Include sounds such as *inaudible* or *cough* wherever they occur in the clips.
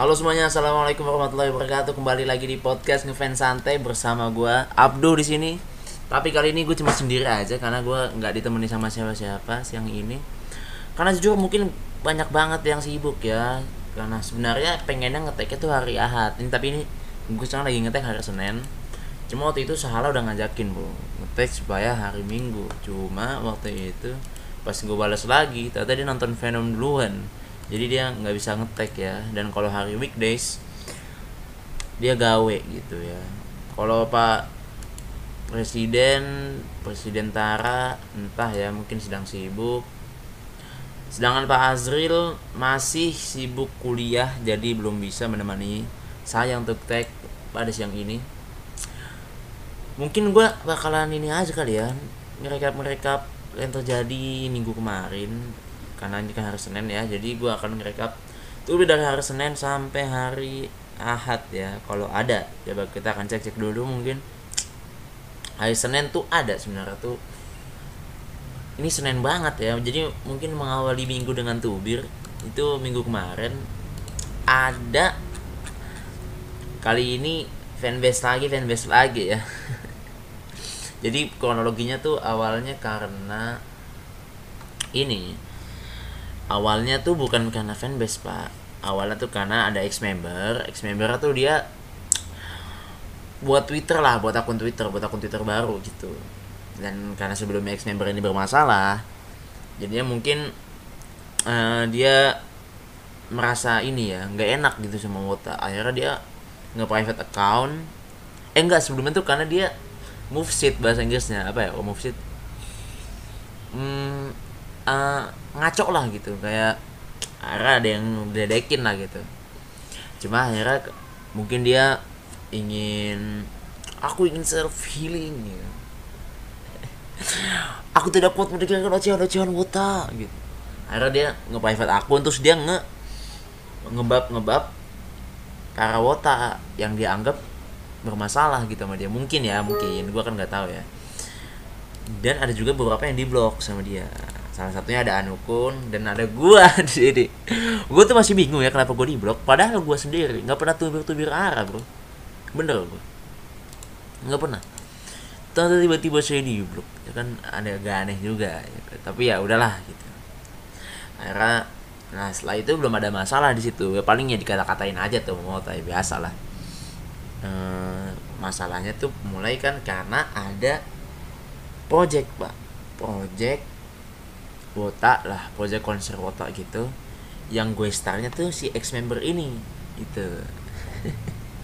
Halo semuanya, assalamualaikum warahmatullahi wabarakatuh. Kembali lagi di podcast ngefans santai bersama gua Abdu di sini. Tapi kali ini gue cuma sendiri aja karena gua nggak ditemani sama siapa-siapa siang ini. Karena jujur mungkin banyak banget yang sibuk ya. Karena sebenarnya pengennya ngeteknya tuh hari Ahad. Ini tapi ini gue sekarang lagi ngetek hari Senin. Cuma waktu itu Sahala udah ngajakin bu ngetek supaya hari Minggu. Cuma waktu itu pas gue balas lagi, ternyata dia nonton Venom duluan jadi dia nggak bisa ngetek ya. Dan kalau hari weekdays dia gawe gitu ya. Kalau pak presiden presiden Tara entah ya mungkin sedang sibuk. Sedangkan Pak Azril masih sibuk kuliah jadi belum bisa menemani saya untuk tag pada siang ini. Mungkin gue bakalan ini aja kali ya mereka mereka yang terjadi minggu kemarin karena ini kan hari Senin ya jadi gue akan merekap itu dari hari Senin sampai hari Ahad ya kalau ada coba kita akan cek cek dulu mungkin. Hari Senin tuh ada sebenarnya tuh. Ini Senin banget ya jadi mungkin mengawali minggu dengan tubir itu minggu kemarin ada kali ini fanbase lagi fanbase lagi ya. *laughs* Jadi kronologinya tuh awalnya karena ini awalnya tuh bukan karena fanbase pak. Awalnya tuh karena ada ex member. Ex member tuh dia buat Twitter lah buat akun Twitter buat akun Twitter baru gitu. Dan karena sebelumnya ex member ini bermasalah jadinya mungkin uh, dia merasa ini ya nggak enak gitu sama Wota. Akhirnya dia nge private account. Eh enggak sebelumnya tuh karena dia move seat bahasa Inggrisnya. Apa ya oh, move seat? Hmm, uh, ngaco lah gitu kayak akhirnya ada yang dedekin lah gitu. Cuma akhirnya mungkin dia ingin aku ingin self healing gitu. *laughs* aku tidak kuat mendengarkan ocehan-ocehan wota gitu. Akhirnya dia nge-private akun terus dia nge ngebab ngebab para wota yang dianggap bermasalah gitu sama dia. Mungkin ya mungkin. Gua kan nggak tahu ya. Dan ada juga beberapa yang diblok sama dia salah satunya ada Anukun dan ada gua *laughs* di sini. Gua tuh masih bingung ya kenapa gua di blok padahal gua sendiri nggak pernah tubir-tubir arah bro. Bener gua. Nggak pernah. Tahu tiba-tiba saya di blok ya kan? Ada agak aneh juga ya. tapi ya udahlah gitu. Akhirnya nah setelah itu belum ada masalah di situ. Ya paling ya dikata-katain aja tuh mau tapi biasa lah. E, masalahnya tuh mulai kan karena ada project pak. Project wota lah project konser wota gitu yang gue startnya tuh si ex member ini itu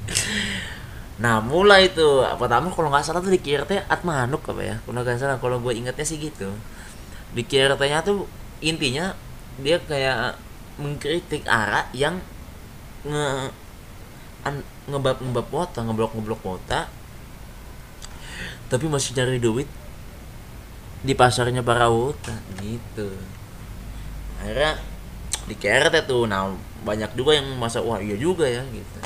*laughs* nah mulai itu pertama kalau nggak salah tuh di KRT Atmanuk apa ya? Kalau nggak salah kalau gue ingetnya sih gitu. Di KRT nya tuh intinya dia kayak mengkritik arah yang nge an, ngebab ngebab wota ngeblok ngeblok wota tapi masih cari duit di pasarnya para wuta gitu. Akhirnya di KRT tuh. Nah banyak juga yang masa wah iya juga ya gitu.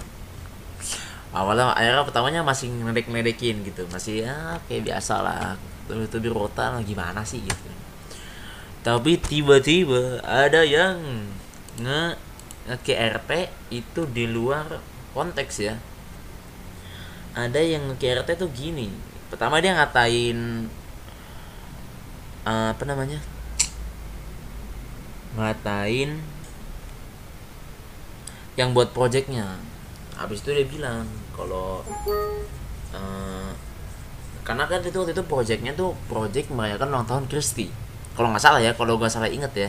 Awalnya akhirnya pertamanya masih ngedek ngedekin gitu. Masih ya kayak biasa lah tuh tuh di rota lah gimana sih? Gitu. Tapi tiba-tiba ada yang nge nge KRT itu di luar konteks ya. Ada yang nge KRT tuh gini. Pertama dia ngatain uh, apa namanya? Ngatain yang buat projectnya. Habis itu dia bilang kalau uh, karena kan itu waktu itu projectnya tuh project merayakan ulang tahun Kristi. Kalau nggak salah ya kalau gue salah inget ya.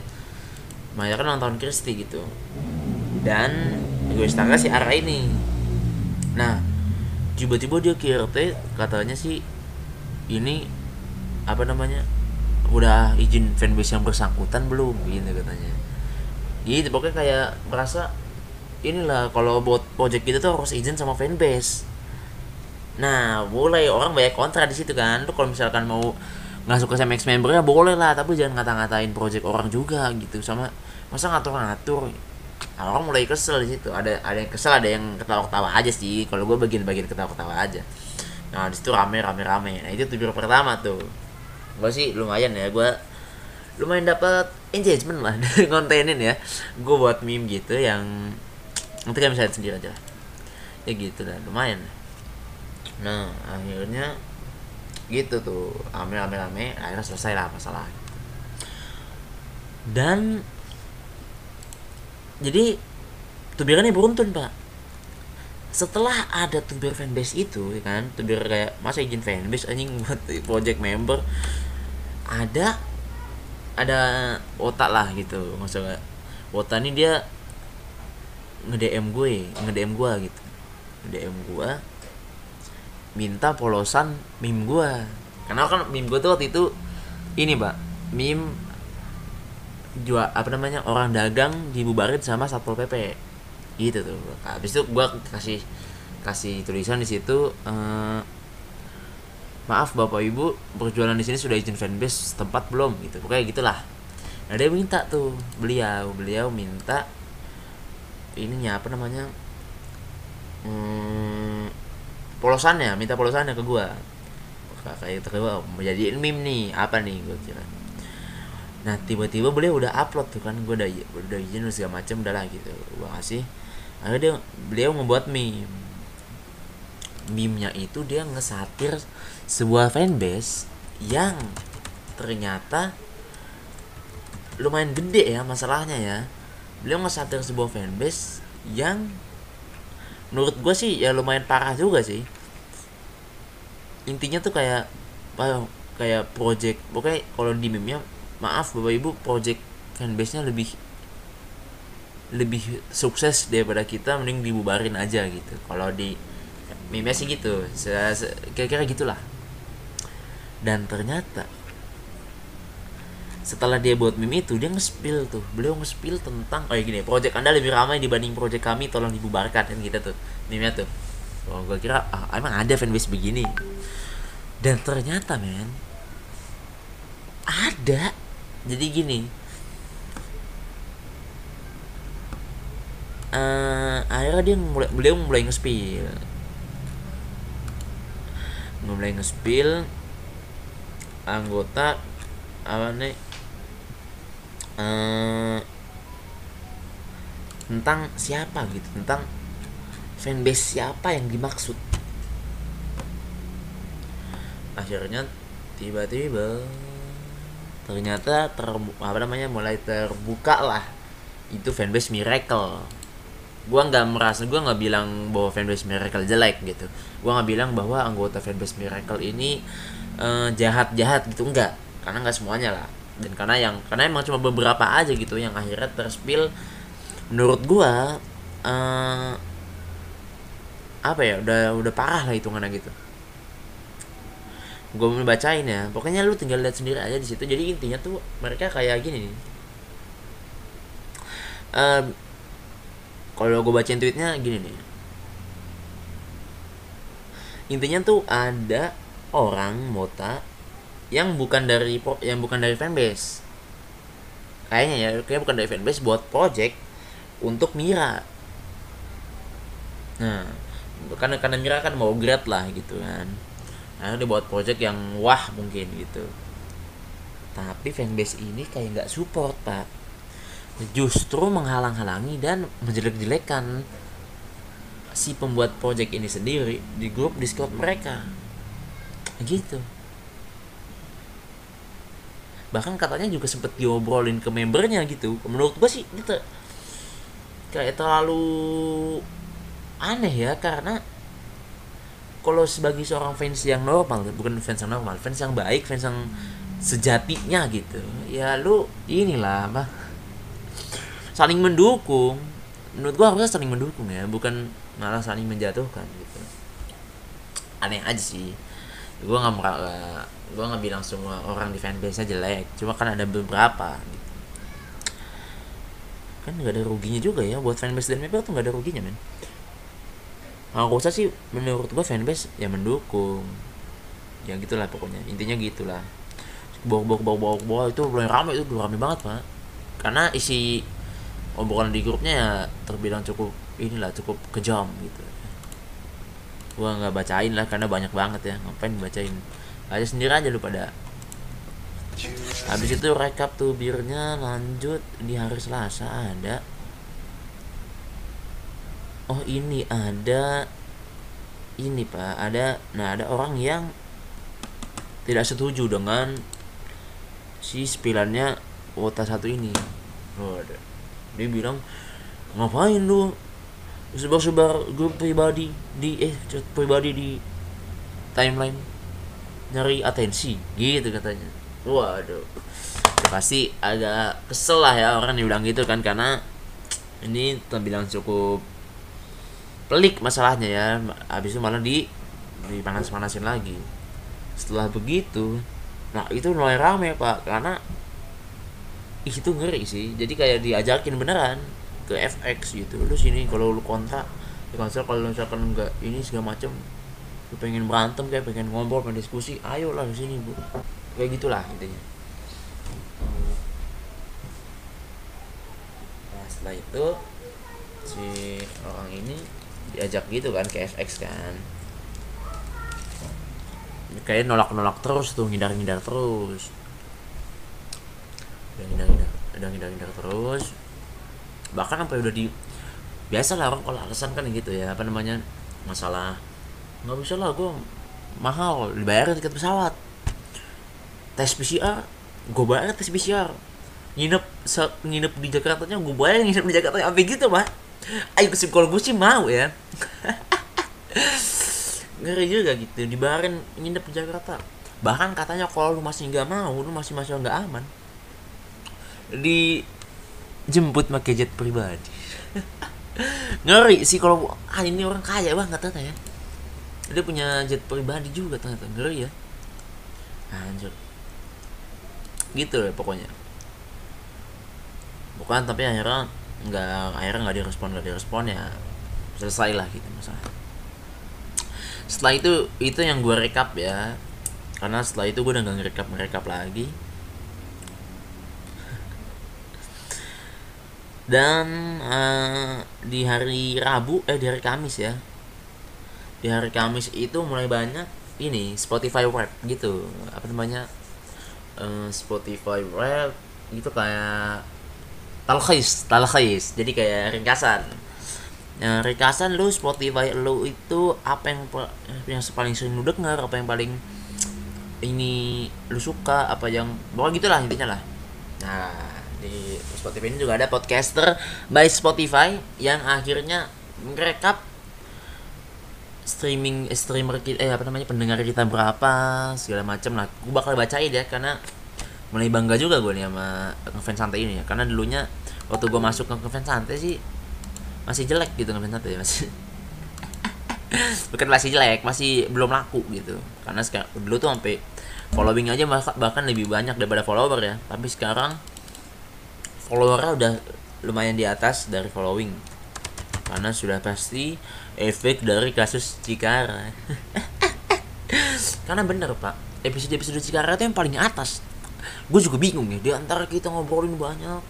Merayakan ulang tahun Kristi gitu. Dan gue istirahat si arah ini. Nah tiba-tiba dia KRT katanya sih ini apa namanya udah izin fanbase yang bersangkutan belum? Gitu katanya. Gitu pokoknya kayak merasa inilah kalau buat project kita tuh harus izin sama fanbase. Nah boleh orang banyak kontra di situ kan. Tuh kalau misalkan mau nggak suka sama ex member ya boleh lah tapi jangan ngata-ngatain project orang juga gitu. Sama masa ngatur-ngatur? Nah, orang mulai kesel di situ. Ada ada yang kesel ada yang ketawa-ketawa aja sih. Kalau gue bagian-bagian ketawa-ketawa aja. Nah di situ rame rame rame. Nah itu tujuh pertama tuh gue sih lumayan ya gue lumayan dapat engagement lah *laughs* dari kontenin ya. Gue buat meme gitu yang nanti kalian bisa lihat sendiri aja ya gitu dan lumayan. Nah akhirnya gitu tuh ame ame ame akhirnya selesai lah masalah. Dan jadi Tubir ini beruntun pak setelah ada Tubir fanbase itu ya kan Tubir kayak masa izin fanbase anjing buat *laughs* project member. Ada ada otak lah gitu maksudnya. Otak ini dia nge DM gue nge DM gue gitu. Nge DM gue minta polosan meme gue karena kan meme gue tuh waktu itu ini pak meme jual apa namanya orang dagang dibubarin sama satpol pp gitu tuh habis itu gue kasih kasih tulisan di situ eh, maaf bapak ibu perjualan di sini sudah izin fanbase tempat belum? Gitu pokoknya gitulah. Nah dia minta tuh beliau beliau minta ininya apa namanya hmm, polosannya minta polosannya ke gua. Kayak itu gua mau jadiin meme nih apa nih gua kira nah tiba-tiba beliau udah upload tuh kan gua udah udah izin segala macam udah lah gitu gua kasih. Akhirnya dia beliau ngebuat meme. Meme-nya itu dia ngesatir sebuah fanbase yang ternyata lumayan gede ya masalahnya ya. Beliau ngesatir sebuah fanbase yang menurut gue sih ya lumayan parah juga sih. Intinya tuh kayak kayak project pokoknya kalau di meme nya maaf bapak ibu project fanbase nya lebih lebih sukses daripada kita mending dibubarin aja gitu. Kalau di meme sih gitu. Kira-kira gitulah. Dan ternyata setelah dia buat meme itu dia nge-spill tuh. Beliau nge-spill tentang kayak gini project anda lebih ramai dibanding project kami tolong dibubarkan kan gitu tuh meme tuh. Oh gue kira ah, emang ada fanbase begini? Dan ternyata men ada jadi gini. Eh akhirnya dia mulai beliau mulai nge-spill. Mulai nge-spill anggota apa nih eh tentang siapa gitu tentang fanbase siapa yang dimaksud. Akhirnya tiba-tiba ternyata ter apa namanya mulai terbuka lah. Itu fanbase miracle. Gua nggak merasa gua nggak bilang bahwa fanbase miracle jelek gitu. Gua nggak bilang bahwa anggota fanbase miracle ini jahat jahat gitu. Enggak karena nggak semuanya lah. Dan karena yang karena emang cuma beberapa aja gitu yang akhirnya terspill. Menurut gua eh apa ya udah udah parah lah hitungannya gitu gue mau bacain ya. Pokoknya lu tinggal lihat sendiri aja di situ. Jadi intinya tuh mereka kayak gini nih. Em, kalau gue bacain tweetnya gini nih. Intinya tuh ada orang mota yang bukan dari yang bukan dari fanbase. Kayaknya ya kayak bukan dari fanbase buat project untuk Mira. Nah karena karena Mira kan mau grad lah gitu kan nah dia buat project yang wah mungkin gitu. Tapi fanbase ini kayak nggak support pak. Justru menghalang-halangi dan menjelek-jelekan si pembuat project ini sendiri di grup Discord mereka. Gitu. Bahkan katanya juga sempet diobrolin ke membernya gitu. Menurut gua sih itu kayak terlalu aneh ya karena kalau sebagai seorang fans yang normal bukan fans yang normal fans yang baik fans yang sejatinya gitu ya lu inilah apa saling mendukung. Menurut gua harusnya saling mendukung ya bukan malah saling menjatuhkan gitu. Aneh aja sih. Gua nggak merasa gua nggak bilang semua orang di fanbase nya jelek cuma kan ada beberapa gitu. kan nggak ada ruginya juga ya buat fanbase dan member tuh nggak ada ruginya men harusnya sih menurut gua fanbase ya mendukung. Ya gitulah pokoknya intinya gitulah. Bawa bawa bawa bawa bawa itu mulai ramai itu ramai banget pak. Karena isi obrolan di grupnya ya terbilang cukup inilah cukup kejam gitu. Gua nggak bacain lah karena banyak banget ya. Ngapain bacain? Aja sendiri aja lu pada. Habis itu rekap tuh birnya lanjut di hari Selasa ada oh ini ada ini pak. Ada nah ada orang yang tidak setuju dengan si spilannya wota satu ini. Ada. dia bilang ngapain lu sebar-sebar grup pribadi di eh chat pribadi di timeline? Nyari atensi. Gitu katanya. Waduh. Ya pasti agak kesel lah ya orang yang bilang gitu kan karena ini terbilang cukup pelik masalahnya ya. Habis itu malah di dipanas-panasin lagi. Setelah begitu nah itu mulai rame pak. Karena ih, itu ngeri sih. Jadi kayak diajakin beneran ke FX gitu. Lu sini kalau lu kontak di konser kalau misalkan enggak ini segala macem lu pengen berantem kayak pengen ngobrol pengen diskusi ayo lah di sini bu. Kayak gitulah intinya. Nah setelah itu si orang ini diajak gitu kan ke FX kan. Kayak nolak-nolak terus tuh ngindar-ngindar terus. Udah ngindar-ngindar udah ngindar-ngindar terus. Bahkan sampai udah di biasa lah orang kalau alasan kan gitu ya apa namanya masalah nggak bisa lah gue mahal dibayar tiket pesawat. Tes PCR gue bayar tes PCR nginep se- nginep di Jakarta nya gue bayar nginep di Jakarta apa gitu mah ayo kalau gue sih mau ya. Ngeri juga gitu dibayarin nginep di Jakarta. Bahkan katanya kalau lu masih nggak mau lu masih masih nggak aman. Dijemput pakai jet pribadi. Ngeri sih kalau ah ini orang kaya banget ternyata ya. Dia punya jet pribadi juga ternyata ngeri ya. Anjir. Gitu ya pokoknya. Bukan tapi akhirnya nggak akhirnya nggak direspon nggak direspon ya selesai lah gitu masalah setelah itu itu yang gue rekap ya. Karena setelah itu gue udah nggak ngerekap ngerekap lagi. Dan uh, di hari Rabu eh di hari Kamis ya. Di hari Kamis itu mulai banyak ini Spotify Wrap gitu. Apa namanya? Uh, Spotify Wrap gitu kayak talkhis talkhis jadi kayak ringkasan. Nah ringkasan lu Spotify lu itu apa yang yang paling sering lu denger apa yang paling ini lu suka apa yang pokoknya gitulah intinya lah. Nah di Spotify ini juga ada podcaster by Spotify yang akhirnya merekap streaming eh, streamer kita eh apa namanya pendengar kita berapa segala macam lah. Gue bakal bacain ya karena mulai bangga juga gue nih sama ngefans santai ini ya. Karena dulunya waktu gue masuk ke ngefans santai sih masih jelek gitu ngefans santai masih *laughs* bukan masih jelek masih belum laku gitu. Karena sekarang dulu tuh sampai following aja bahkan lebih banyak daripada follower ya. Tapi sekarang followernya udah lumayan di atas dari following. Karena sudah pasti efek dari kasus Cikara. *laughs* Karena bener pak. Episode episode Cikara itu yang paling atas gue juga bingung ya di antara kita ngobrolin banyak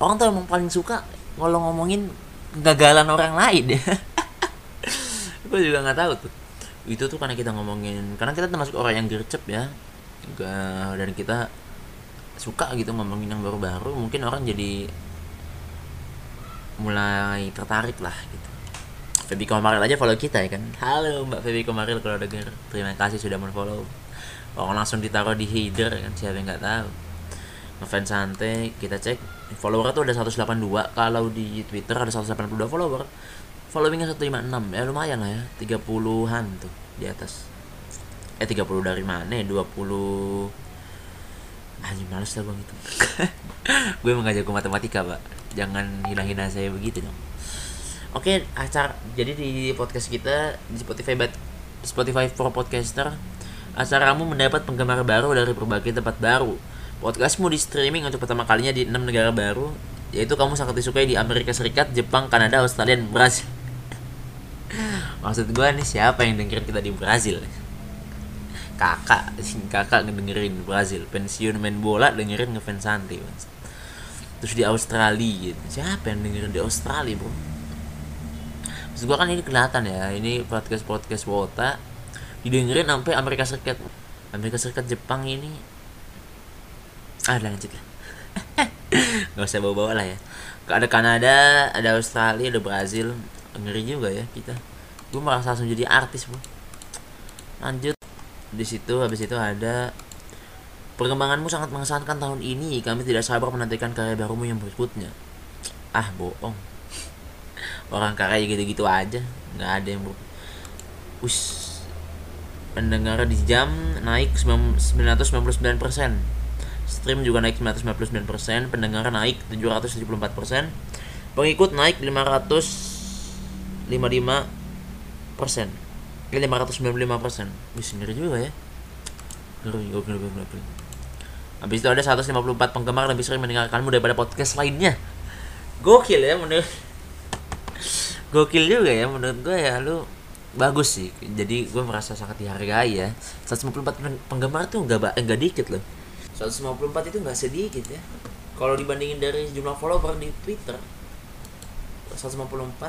orang tuh emang paling suka kalau ngomongin gagalan orang lain ya. *laughs* Gue juga nggak tahu tuh. Itu tuh karena kita ngomongin karena kita termasuk orang yang gercep ya. Dan kita suka gitu ngomongin yang baru-baru mungkin orang jadi mulai tertarik lah gitu. Feby Komaril aja follow kita ya kan. Halo Mbak Feby Komaril kalau denger. Terima kasih sudah follow orang langsung ditaruh di header kan siapa yang nggak tahu. Ngefans santai kita cek. Follower tuh ada 182 kalau di Twitter ada 182 follower. Followingnya 156 ya lumayan lah ya 30-an tuh di atas. Eh 30 dari mana 20 anjing males lah bang itu *laughs* gue emang ngajak matematika pak. Jangan hilang-hilang saya begitu dong. Oke acara jadi di podcast kita di Spotify but Spotify for podcaster acaramu mendapat penggemar baru dari berbagai tempat baru. Podcastmu di streaming untuk pertama kalinya di enam negara baru yaitu kamu sangat disukai di Amerika Serikat Jepang Kanada Australia dan Brazil. *laughs* Maksud gue nih siapa yang dengerin kita di Brazil? Kakak kakak ngedengerin Brazil. Pensiun main bola dengerin ngefans santai terus di Australia gitu siapa yang dengerin di Australia bro? Maksud gue kan ini kelihatan ya ini podcast podcast wota didengerin sampai Amerika Serikat. Amerika Serikat Jepang ini. Ah lanjut lah *laughs* nggak usah bawa-bawa lah ya. Ada Kanada ada Australia ada Brazil. Ngeri juga ya kita. Gue merasa langsung jadi artis bro lanjut. Di situ habis itu ada. Perkembanganmu sangat mengesankan tahun ini. Kami tidak sabar menantikan karya barumu yang berikutnya. Ah bohong. *laughs* Orang karya gitu-gitu aja. Nggak ada yang bro Ush, pendengar di jam naik 999%. Stream juga naik 999%, pendengar naik 774%, pengikut naik 555 persen. Eh, 595 persen. Sendiri juga ya. Habis itu ada 154 penggemar lebih sering mendengarkanmu daripada podcast lainnya. Gokil ya menurut Gokil juga ya menurut gue ya lu bagus sih. Jadi gue merasa sangat dihargai ya. 154 penggemar tuh nggak nggak dikit loh. 154 itu nggak sedikit ya. Kalau dibandingin dari jumlah follower di Twitter 154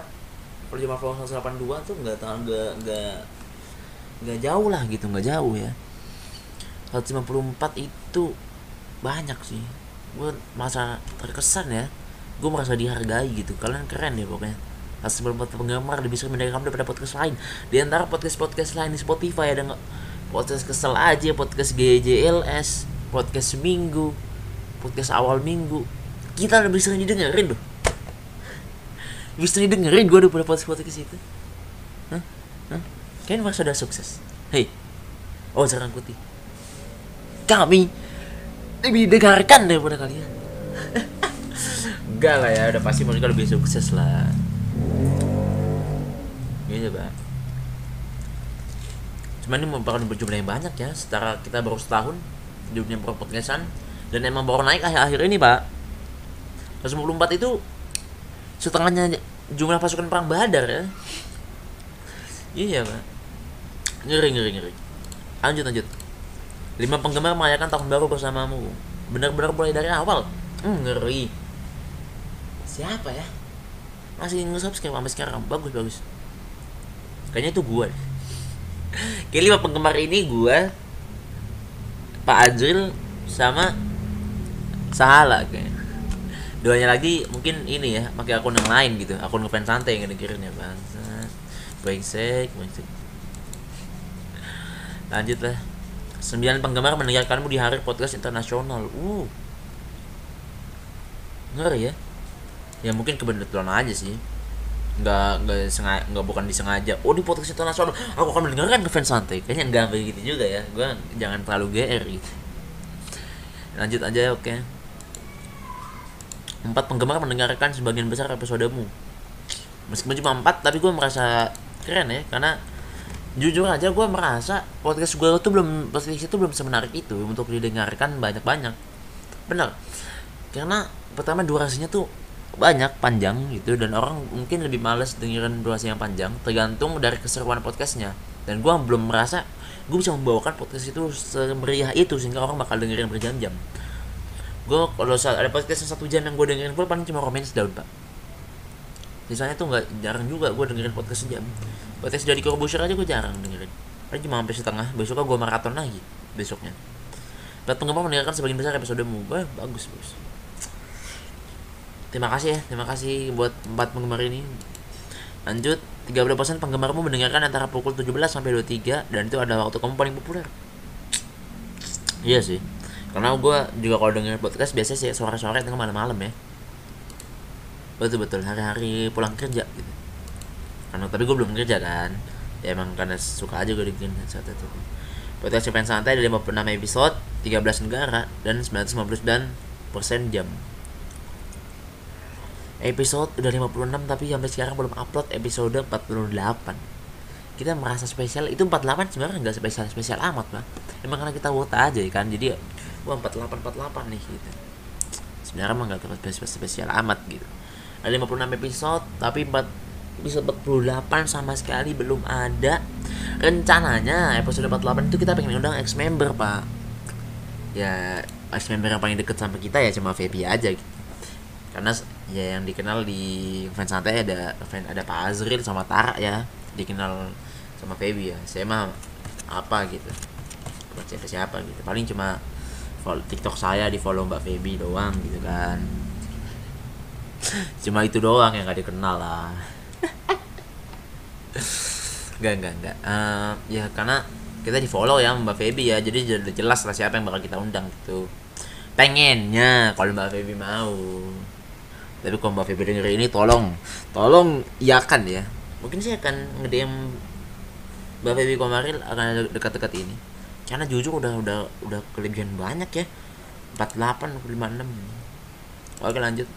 kalau jumlah follower 182 tuh nggak nggak nggak nggak jauh lah gitu nggak jauh ya. 154 itu banyak sih. Gue merasa terkesan ya. Gue merasa dihargai gitu. Kalian keren ya pokoknya sebelum penggemar lebih sering mendengar kamu daripada podcast lain. Di antara podcast-podcast lain di Spotify ada podcast kesel aja podcast GJLS podcast seminggu podcast awal minggu. Kita lebih sering didengerin loh. Lebih sering didengerin gue daripada podcast podcast itu. Hah? Hah? Kalian sukses. Hei. Oh jarang putih Kami Lebih dengarkan daripada kalian. *laughs* Enggak lah ya Udah pasti mereka lebih sukses lah gitu bang cuman ini merupakan berjumlah yang banyak ya secara kita baru setahun di dunia podcastan dan emang baru naik akhir-akhir ini pak. 154 itu setengahnya jumlah pasukan perang badar ya. Iya pak. Ngeri ngeri ngeri. Lanjut lanjut. Lima penggemar merayakan tahun baru bersamamu. Benar-benar mulai dari awal. Hmm, ngeri. Siapa ya masih nge-subscribe sampai sekarang. Bagus bagus. Kayaknya itu gue *laughs* kayak lima penggemar ini gue Pak Azril sama Sahala kayak doanya lagi mungkin ini ya pakai akun yang lain gitu. Akun ngefans santai yang dengerin ya bangsa brengsek brengsek. Lanjut lah. Sembilan penggemar mendengarkanmu di hari podcast internasional. Uh. Ngeri ya ya mungkin kebetulan aja sih. Nggak nggak sengaja nggak bukan disengaja. Oh di podcast internasional. Aku akan mendengarkan ke fans santai. Kayaknya nggak begitu juga ya. Gue jangan terlalu gr gitu. Lanjut aja oke. Okay. empat penggemar mendengarkan sebagian besar episodemu. Meskipun cuma empat tapi gue merasa keren ya. Karena jujur aja gue merasa podcast gue tuh belum podcast itu belum semenarik itu untuk didengarkan banyak banyak benar karena pertama durasinya tuh banyak panjang gitu. Dan orang mungkin lebih males dengerin durasi yang panjang tergantung dari keseruan podcastnya. Dan gue belum merasa gue bisa membawakan podcast itu semeriah itu sehingga orang bakal dengerin berjam-jam. Gue kalau saat ada podcast yang satu jam yang gue dengerin pun paling cuma romance daun pak. Misalnya tuh nggak jarang juga gue dengerin podcast sejam. Podcast dari Corbusier aja gue jarang dengerin. Paling cuma sampai setengah. Besoknya gue maraton lagi besoknya. Dan penggemar mendengarkan sebagian besar episode mu. Bagus bagus terima kasih ya terima kasih buat empat penggemar ini. Lanjut 30% penggemarmu mendengarkan antara pukul 17 sampai 23 dan itu adalah waktu kamu paling populer. Iya sih karena gue juga kalau denger podcast biasanya sih sore-sore tengah malam-malam ya. Betul betul hari-hari pulang kerja gitu. Karena tapi gue belum kerja kan ya emang karena suka aja gue dengerin saat itu. Podcast Japan Santai ada 56 episode 13 negara dan 999% jam episode udah 56 tapi sampai sekarang belum upload episode 48 kita merasa spesial. Itu 48 sebenarnya nggak spesial spesial amat lah emang karena kita wota aja ya kan? Jadi wah 48 48 nih gitu. Sebenarnya emang nggak terlalu spesial, spesial amat gitu. Ada 56 episode tapi 4 episode 48 sama sekali belum ada. Rencananya episode 48 itu kita pengen undang ex member pak. Ya ex member yang paling deket sama kita ya cuma Feby aja gitu. Karena ya yang dikenal di fans santai ada ada Pak Azril sama Tara ya. Dikenal sama Feby ya. Saya mah apa gitu. Buat siapa siapa gitu. Paling cuma follow TikTok saya di follow Mbak Feby doang gitu kan. Cuma itu doang yang gak dikenal lah. Enggak, enggak, enggak. Eh, ya karena kita di follow ya Mbak Feby ya, jadi jelas lah siapa yang bakal kita undang gitu. Pengennya kalau Mbak Feby mau. Tapi kalau Mbak Feby denger ini tolong, tolong iakan ya. Mungkin saya akan nge-DM Mbak Feby Komaril akan dekat-dekat ini. Karena jujur udah udah udah kelebihan banyak ya. 48 56. Oke lanjut.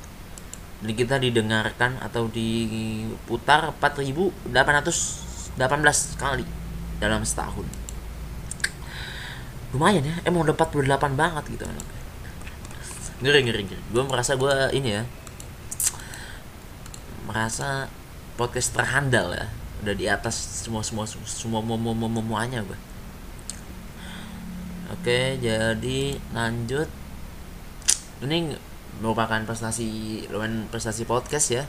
Jadi kita didengarkan atau diputar 4818 kali dalam setahun. Lumayan ya, emang udah 48 banget gitu anaknya. Ngeri ngeri ngeri. Gue merasa gue ini ya. Merasa podcast terhandal ya. Udah di atas semua semua semua semua semua, semua, semuanya gue. Oke, jadi lanjut. Ini merupakan prestasi lumayan prestasi podcast ya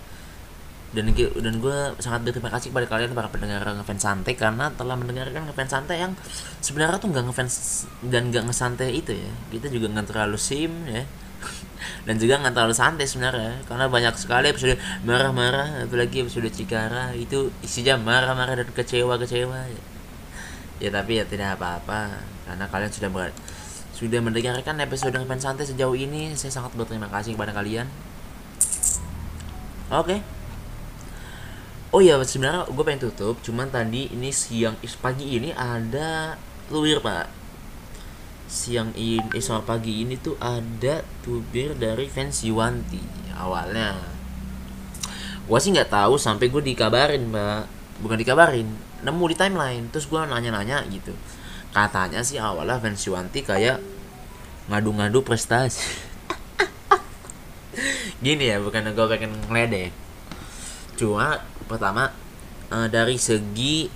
dan dan gue sangat berterima kasih kepada kalian para pendengar ngefans santai karena telah mendengarkan ngefans santai yang sebenarnya tuh nggak ngefans dan nggak ngesantai itu ya kita juga nggak terlalu sim ya *laughs* dan juga nggak terlalu santai sebenarnya karena banyak sekali episode marah-marah apalagi episode Cikara itu isinya marah-marah dan kecewa-kecewa ya. ya tapi ya tidak apa-apa karena kalian sudah ber sudah mendengarkan episode dengan santai sejauh ini saya sangat berterima kasih kepada kalian oke okay. oh iya sebenarnya gue pengen tutup cuman tadi ini siang pagi ini ada luir pak siang ini eh, sama pagi ini tuh ada tubir dari fans Yuwanti awalnya. Gue sih nggak tahu sampai gue dikabarin mbak. Bukan dikabarin nemu di timeline. Terus gue nanya-nanya gitu. Katanya sih awalnya fans Yuwanti kayak ngadu-ngadu prestasi. *laughs* Gini ya bukan gue pengen ngeledek. Cuma pertama uh, dari segi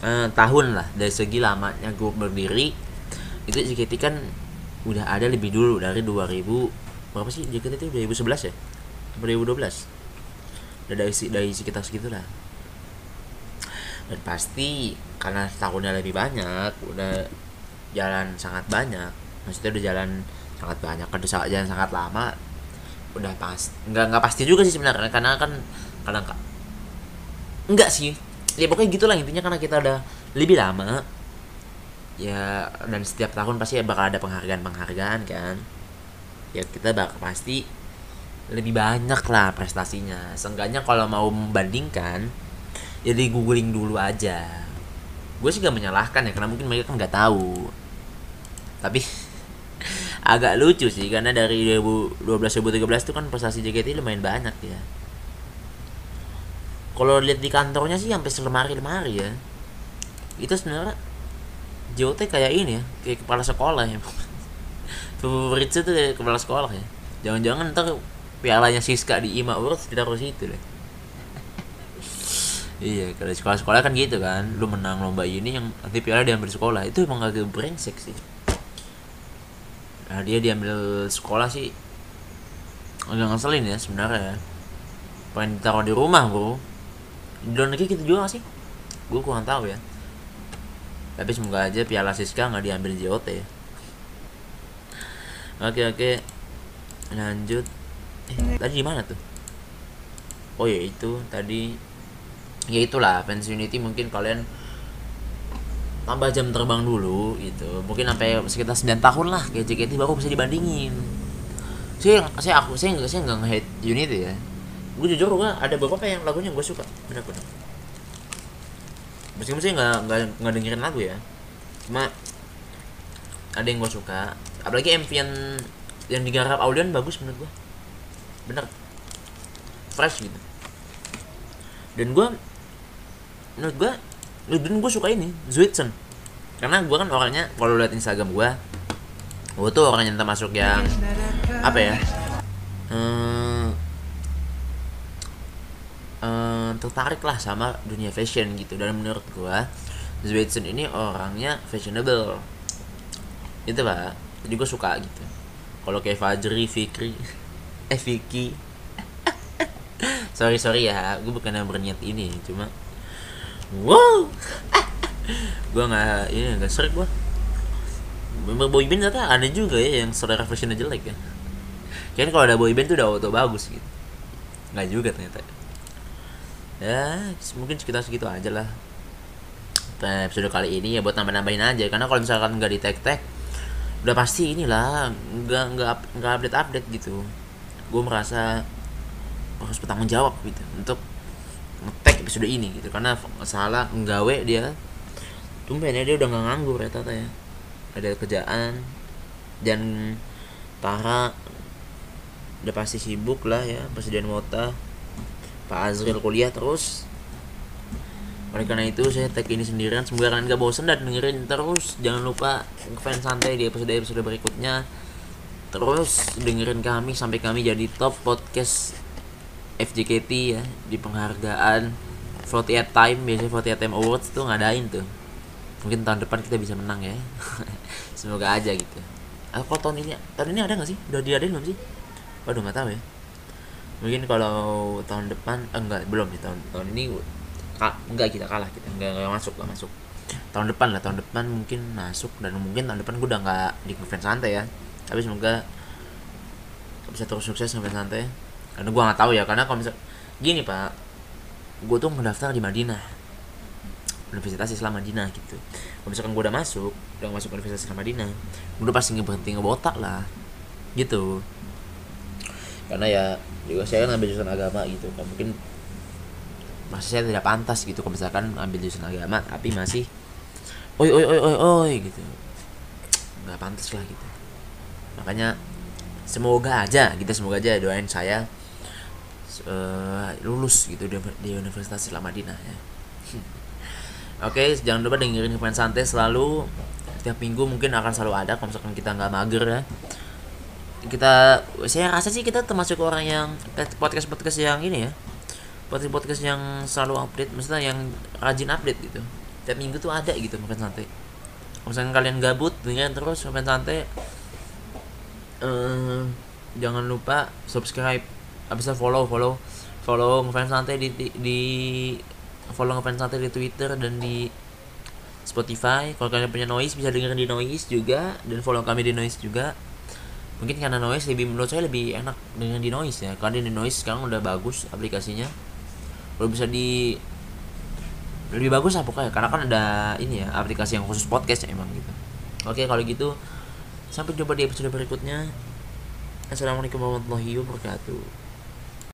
uh, tahun lah dari segi lamanya gue berdiri itu JKT kan udah ada lebih dulu dari 2000 berapa sih JKT itu? 2011 ya? 2012 udah dari dari sekitar segitu lah dan pasti karena tahunnya lebih banyak udah jalan sangat banyak maksudnya udah jalan sangat banyak kan udah jalan sangat lama udah pas nggak nggak pasti juga sih sebenarnya karena kan kadang enggak sih ya pokoknya gitulah intinya karena kita udah lebih lama ya dan setiap tahun pasti bakal ada penghargaan penghargaan kan? Ya kita bakal pasti lebih banyak lah prestasinya. Seenggaknya kalau mau membandingkan jadi ya googling dulu aja. Gue sih gak menyalahkan ya karena mungkin mereka kan nggak tahu. Tapi *laughs* agak lucu sih karena dari 2012 2013 itu kan prestasi JKT lumayan banyak ya. Kalau lihat di kantornya sih sampai selemari-lemari ya. Itu sebenarnya JOT kayak ini ya kayak kepala sekolah ya *laughs* favorit itu kayak kepala sekolah ya jangan-jangan ntar pialanya Siska di IMA Awards ditaruh situ deh *laughs* Iya, kalau sekolah-sekolah kan gitu kan, lu menang lomba ini yang nanti piala diambil sekolah itu emang agak brengsek sih. Nah dia diambil sekolah sih agak ngeselin ya sebenarnya. Pengen ditaruh di rumah bro. Di luar negeri gitu juga sih? Gue kurang tahu ya. Tapi semoga aja piala Siska nggak diambil JOT ya. Oke oke, lanjut. Eh, tadi di mana tuh? Oh ya itu tadi. Ya itulah fans unity mungkin kalian tambah jam terbang dulu gitu. Mungkin sampai sekitar 9 tahun lah kayak JKT baru bisa dibandingin. Saya saya aku saya nggak saya nggak nge-hate unity ya. Gue jujur gue ada beberapa yang lagunya gue suka. Benar-benar meskipun saya nggak nggak nggak dengerin lagu ya. Cuma ada yang gue suka. Apalagi MV yang yang digarap Aulion bagus menurut gue bener. Fresh gitu. Dan gue menurut gue dan gue suka ini Zwitsen. Karena gue kan orangnya kalau lihat Instagram gue gue tuh orangnya termasuk yang apa ya hmm, hmm, tertarik lah sama dunia fashion gitu. Dan menurut gue Zwitsen ini orangnya fashionable. Itu pak. Jadi gue suka gitu. Kalau kayak Fajri Fikri *laughs* eh Vicky. Sorry sorry ya gue bukan yang berniat ini cuma wow! *laughs* Gue nggak ini nggak sering gue member boyband ternyata ada juga ya yang selera fashionnya jelek ya. Kayaknya kalau ada boyband tuh udah auto bagus gitu. Nggak juga ternyata ya mungkin sekitar segitu aja lah. Episode kali ini ya buat nambah-nambahin aja. Karena kalau misalkan nggak di tag tag udah pasti inilah nggak nggak nggak update update gitu. Gue merasa harus bertanggung jawab gitu untuk ngetek episode ini gitu. Karena salah nggawe dia tumbennya dia udah nggak nganggur ya tata ya. Ada kerjaan dan Tara udah pasti sibuk lah ya Presiden Mota Pak Azril kuliah terus. Oleh karena itu saya tag ini sendirian. Semoga kalian gak bosan dan dengerin terus. Jangan lupa fans santai di episode episode berikutnya. Terus dengerin kami sampai kami jadi top podcast FJKT ya di penghargaan 48 time. Biasanya 48 time awards tuh ngadain tuh. Mungkin tahun depan kita bisa menang ya. *laughs* Semoga aja gitu. Kok tahun ini? Tahun ini ada nggak sih? Udah diadain belum sih? Waduh nggak tahu ya mungkin kalau tahun depan eh, enggak belum di tahun tahun ini ka, enggak kita kalah kita enggak, enggak masuk enggak masuk. Tahun depan lah tahun depan mungkin masuk dan mungkin tahun depan gue udah nggak di event santai ya. Tapi semoga bisa terus sukses sampai santai karena gue nggak tahu ya karena kalau misal gini pak gue tuh mendaftar di Madinah. Universitas Islam Madinah gitu. Kalau misalkan gue udah masuk udah masuk Universitas Islam Madinah gue udah pasti berhenti ngebotak lah gitu karena ya juga saya kan ngambil jurusan agama gitu. Kan mungkin masih saya tidak pantas gitu kalau misalkan ambil jurusan agama tapi masih oi oi oi oi oi gitu. Nggak pantas lah gitu. Makanya semoga aja kita semoga aja doain saya uh, lulus gitu di, di Universitas Islam Madinah ya. *laughs* Oke okay, jangan lupa dengerin Fans Santai selalu. Setiap minggu mungkin akan selalu ada kalau misalkan kita nggak mager ya kita saya rasa sih kita termasuk orang yang podcast podcast yang ini ya. Podcast podcast yang selalu update maksudnya yang rajin update gitu. Tiap minggu tuh ada gitu makan santai. Misalnya kalian gabut dengan terus makan santai uh, jangan lupa subscribe bisa follow follow follow ngefans santai di, di, di follow ngefans santai di Twitter dan di Spotify. Kalau kalian punya noise bisa dengerin di noise juga dan follow kami di noise juga mungkin karena noise lebih menurut saya lebih enak dengan di noise ya. Karena di noise sekarang udah bagus aplikasinya. Udah bisa di lebih bagus lah pokoknya. Karena kan ada ini ya aplikasi yang khusus podcast ya emang gitu. Oke kalau gitu sampai jumpa di episode berikutnya. Assalamualaikum warahmatullahi wabarakatuh